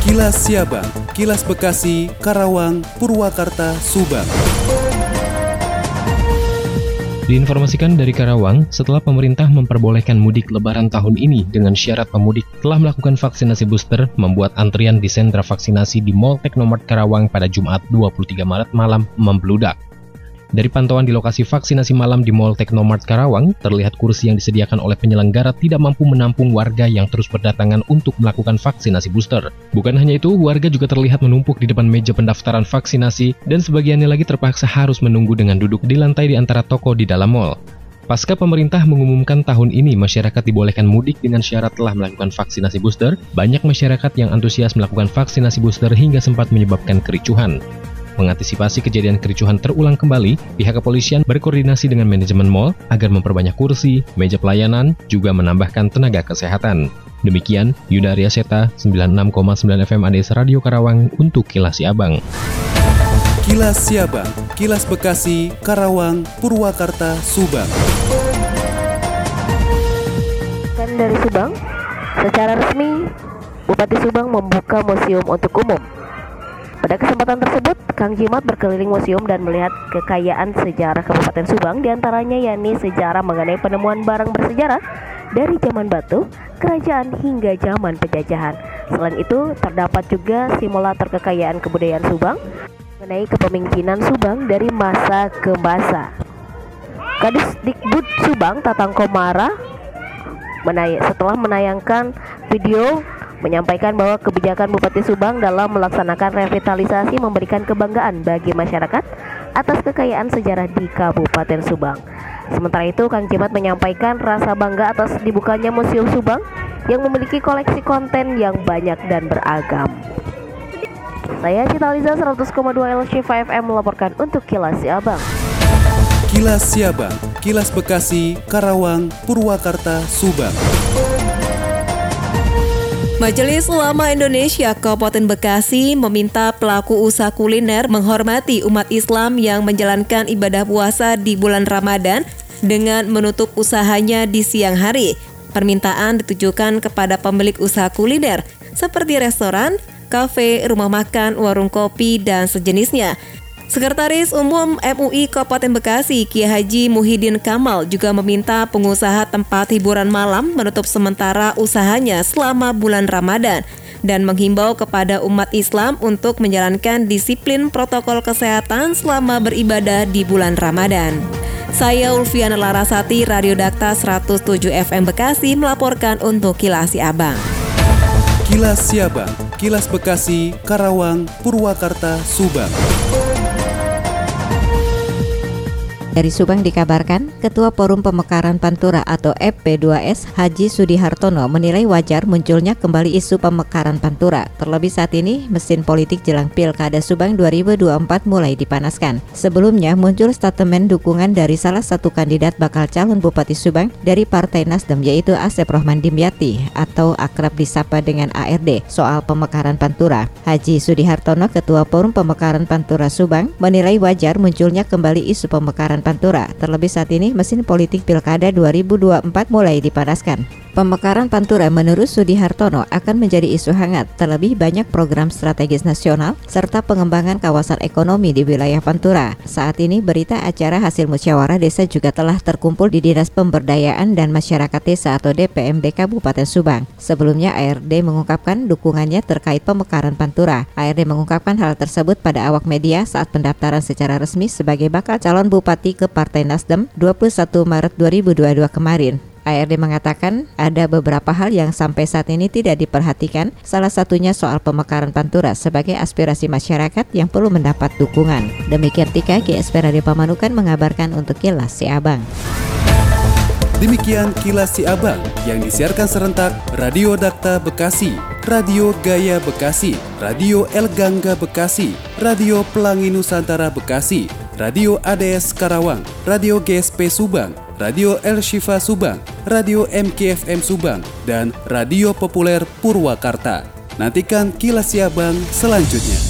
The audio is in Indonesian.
Kilas Siabang, Kilas Bekasi, Karawang, Purwakarta, Subang. Diinformasikan dari Karawang, setelah pemerintah memperbolehkan mudik lebaran tahun ini dengan syarat pemudik telah melakukan vaksinasi booster, membuat antrian di sentra vaksinasi di Mall Teknomart Karawang pada Jumat 23 Maret malam membludak. Dari pantauan di lokasi vaksinasi malam di Mall Teknomart Karawang, terlihat kursi yang disediakan oleh penyelenggara tidak mampu menampung warga yang terus berdatangan untuk melakukan vaksinasi booster. Bukan hanya itu, warga juga terlihat menumpuk di depan meja pendaftaran vaksinasi dan sebagiannya lagi terpaksa harus menunggu dengan duduk di lantai di antara toko di dalam mall. Pasca pemerintah mengumumkan tahun ini masyarakat dibolehkan mudik dengan syarat telah melakukan vaksinasi booster, banyak masyarakat yang antusias melakukan vaksinasi booster hingga sempat menyebabkan kericuhan. Mengantisipasi kejadian kericuhan terulang kembali, pihak kepolisian berkoordinasi dengan manajemen mall agar memperbanyak kursi, meja pelayanan, juga menambahkan tenaga kesehatan. Demikian, Yuda Arya Seta, 96,9 FM ADS Radio Karawang untuk Kilas Siabang. Kilas Siabang, Kilas Bekasi, Karawang, Purwakarta, Subang. Dan dari Subang, secara resmi Bupati Subang membuka museum untuk umum pada kesempatan tersebut, Kang Jimat berkeliling museum dan melihat kekayaan sejarah Kabupaten Subang di antaranya yakni sejarah mengenai penemuan barang bersejarah dari zaman batu, kerajaan hingga zaman penjajahan. Selain itu, terdapat juga simulator kekayaan kebudayaan Subang mengenai kepemimpinan Subang dari masa ke masa. Kadis Dikbud Subang Tatang Komara setelah menayangkan video menyampaikan bahwa kebijakan Bupati Subang dalam melaksanakan revitalisasi memberikan kebanggaan bagi masyarakat atas kekayaan sejarah di Kabupaten Subang. Sementara itu, Kang Jimat menyampaikan rasa bangga atas dibukanya Museum Subang yang memiliki koleksi konten yang banyak dan beragam. Saya Cita Liza 100,2 LC5 FM melaporkan untuk Kilas Siabang. Kilas Siabang, Kilas Bekasi, Karawang, Purwakarta, Subang. Majelis Ulama Indonesia Kabupaten Bekasi meminta pelaku usaha kuliner menghormati umat Islam yang menjalankan ibadah puasa di bulan Ramadan dengan menutup usahanya di siang hari. Permintaan ditujukan kepada pemilik usaha kuliner seperti restoran, kafe, rumah makan, warung kopi, dan sejenisnya Sekretaris Umum MUI Kabupaten Bekasi, Kiai Haji Muhyiddin Kamal juga meminta pengusaha tempat hiburan malam menutup sementara usahanya selama bulan Ramadan dan menghimbau kepada umat Islam untuk menjalankan disiplin protokol kesehatan selama beribadah di bulan Ramadan. Saya Ulfiana Larasati, Radio Dakta 107 FM Bekasi melaporkan untuk Kilas Abang. Kilas Siabang, Kilas Bekasi, Karawang, Purwakarta, Subang. Dari Subang dikabarkan, Ketua Forum Pemekaran Pantura atau FP2S Haji Sudihartono menilai wajar munculnya kembali isu pemekaran Pantura. Terlebih saat ini, mesin politik jelang Pilkada Subang 2024 mulai dipanaskan. Sebelumnya muncul statement dukungan dari salah satu kandidat bakal calon Bupati Subang dari Partai Nasdem yaitu Asep Rohman Dimyati atau akrab disapa dengan ARD soal pemekaran Pantura. Haji Sudihartono, Ketua Forum Pemekaran Pantura Subang, menilai wajar munculnya kembali isu pemekaran Pantura. Terlebih saat ini mesin politik Pilkada 2024 mulai dipanaskan. Pemekaran Pantura menurut Sudi Hartono akan menjadi isu hangat, terlebih banyak program strategis nasional serta pengembangan kawasan ekonomi di wilayah Pantura. Saat ini berita acara hasil musyawarah desa juga telah terkumpul di Dinas Pemberdayaan dan Masyarakat Desa atau DPMD Kabupaten Subang. Sebelumnya ARD mengungkapkan dukungannya terkait pemekaran Pantura. ARD mengungkapkan hal tersebut pada awak media saat pendaftaran secara resmi sebagai bakal calon bupati ke Partai Nasdem 21 Maret 2022 kemarin. ARD mengatakan ada beberapa hal yang sampai saat ini tidak diperhatikan, salah satunya soal pemekaran Pantura sebagai aspirasi masyarakat yang perlu mendapat dukungan. Demikian Tika GSP Radio Pamanukan mengabarkan untuk Kilas Si Abang. Demikian Kilas Si Abang yang disiarkan serentak Radio Dakta Bekasi, Radio Gaya Bekasi, Radio El Gangga Bekasi, Radio Pelangi Nusantara Bekasi, Radio ADS Karawang, Radio GSP Subang, Radio El Shifa Subang, Radio MKFM Subang, dan Radio Populer Purwakarta. Nantikan kilas Siabang selanjutnya.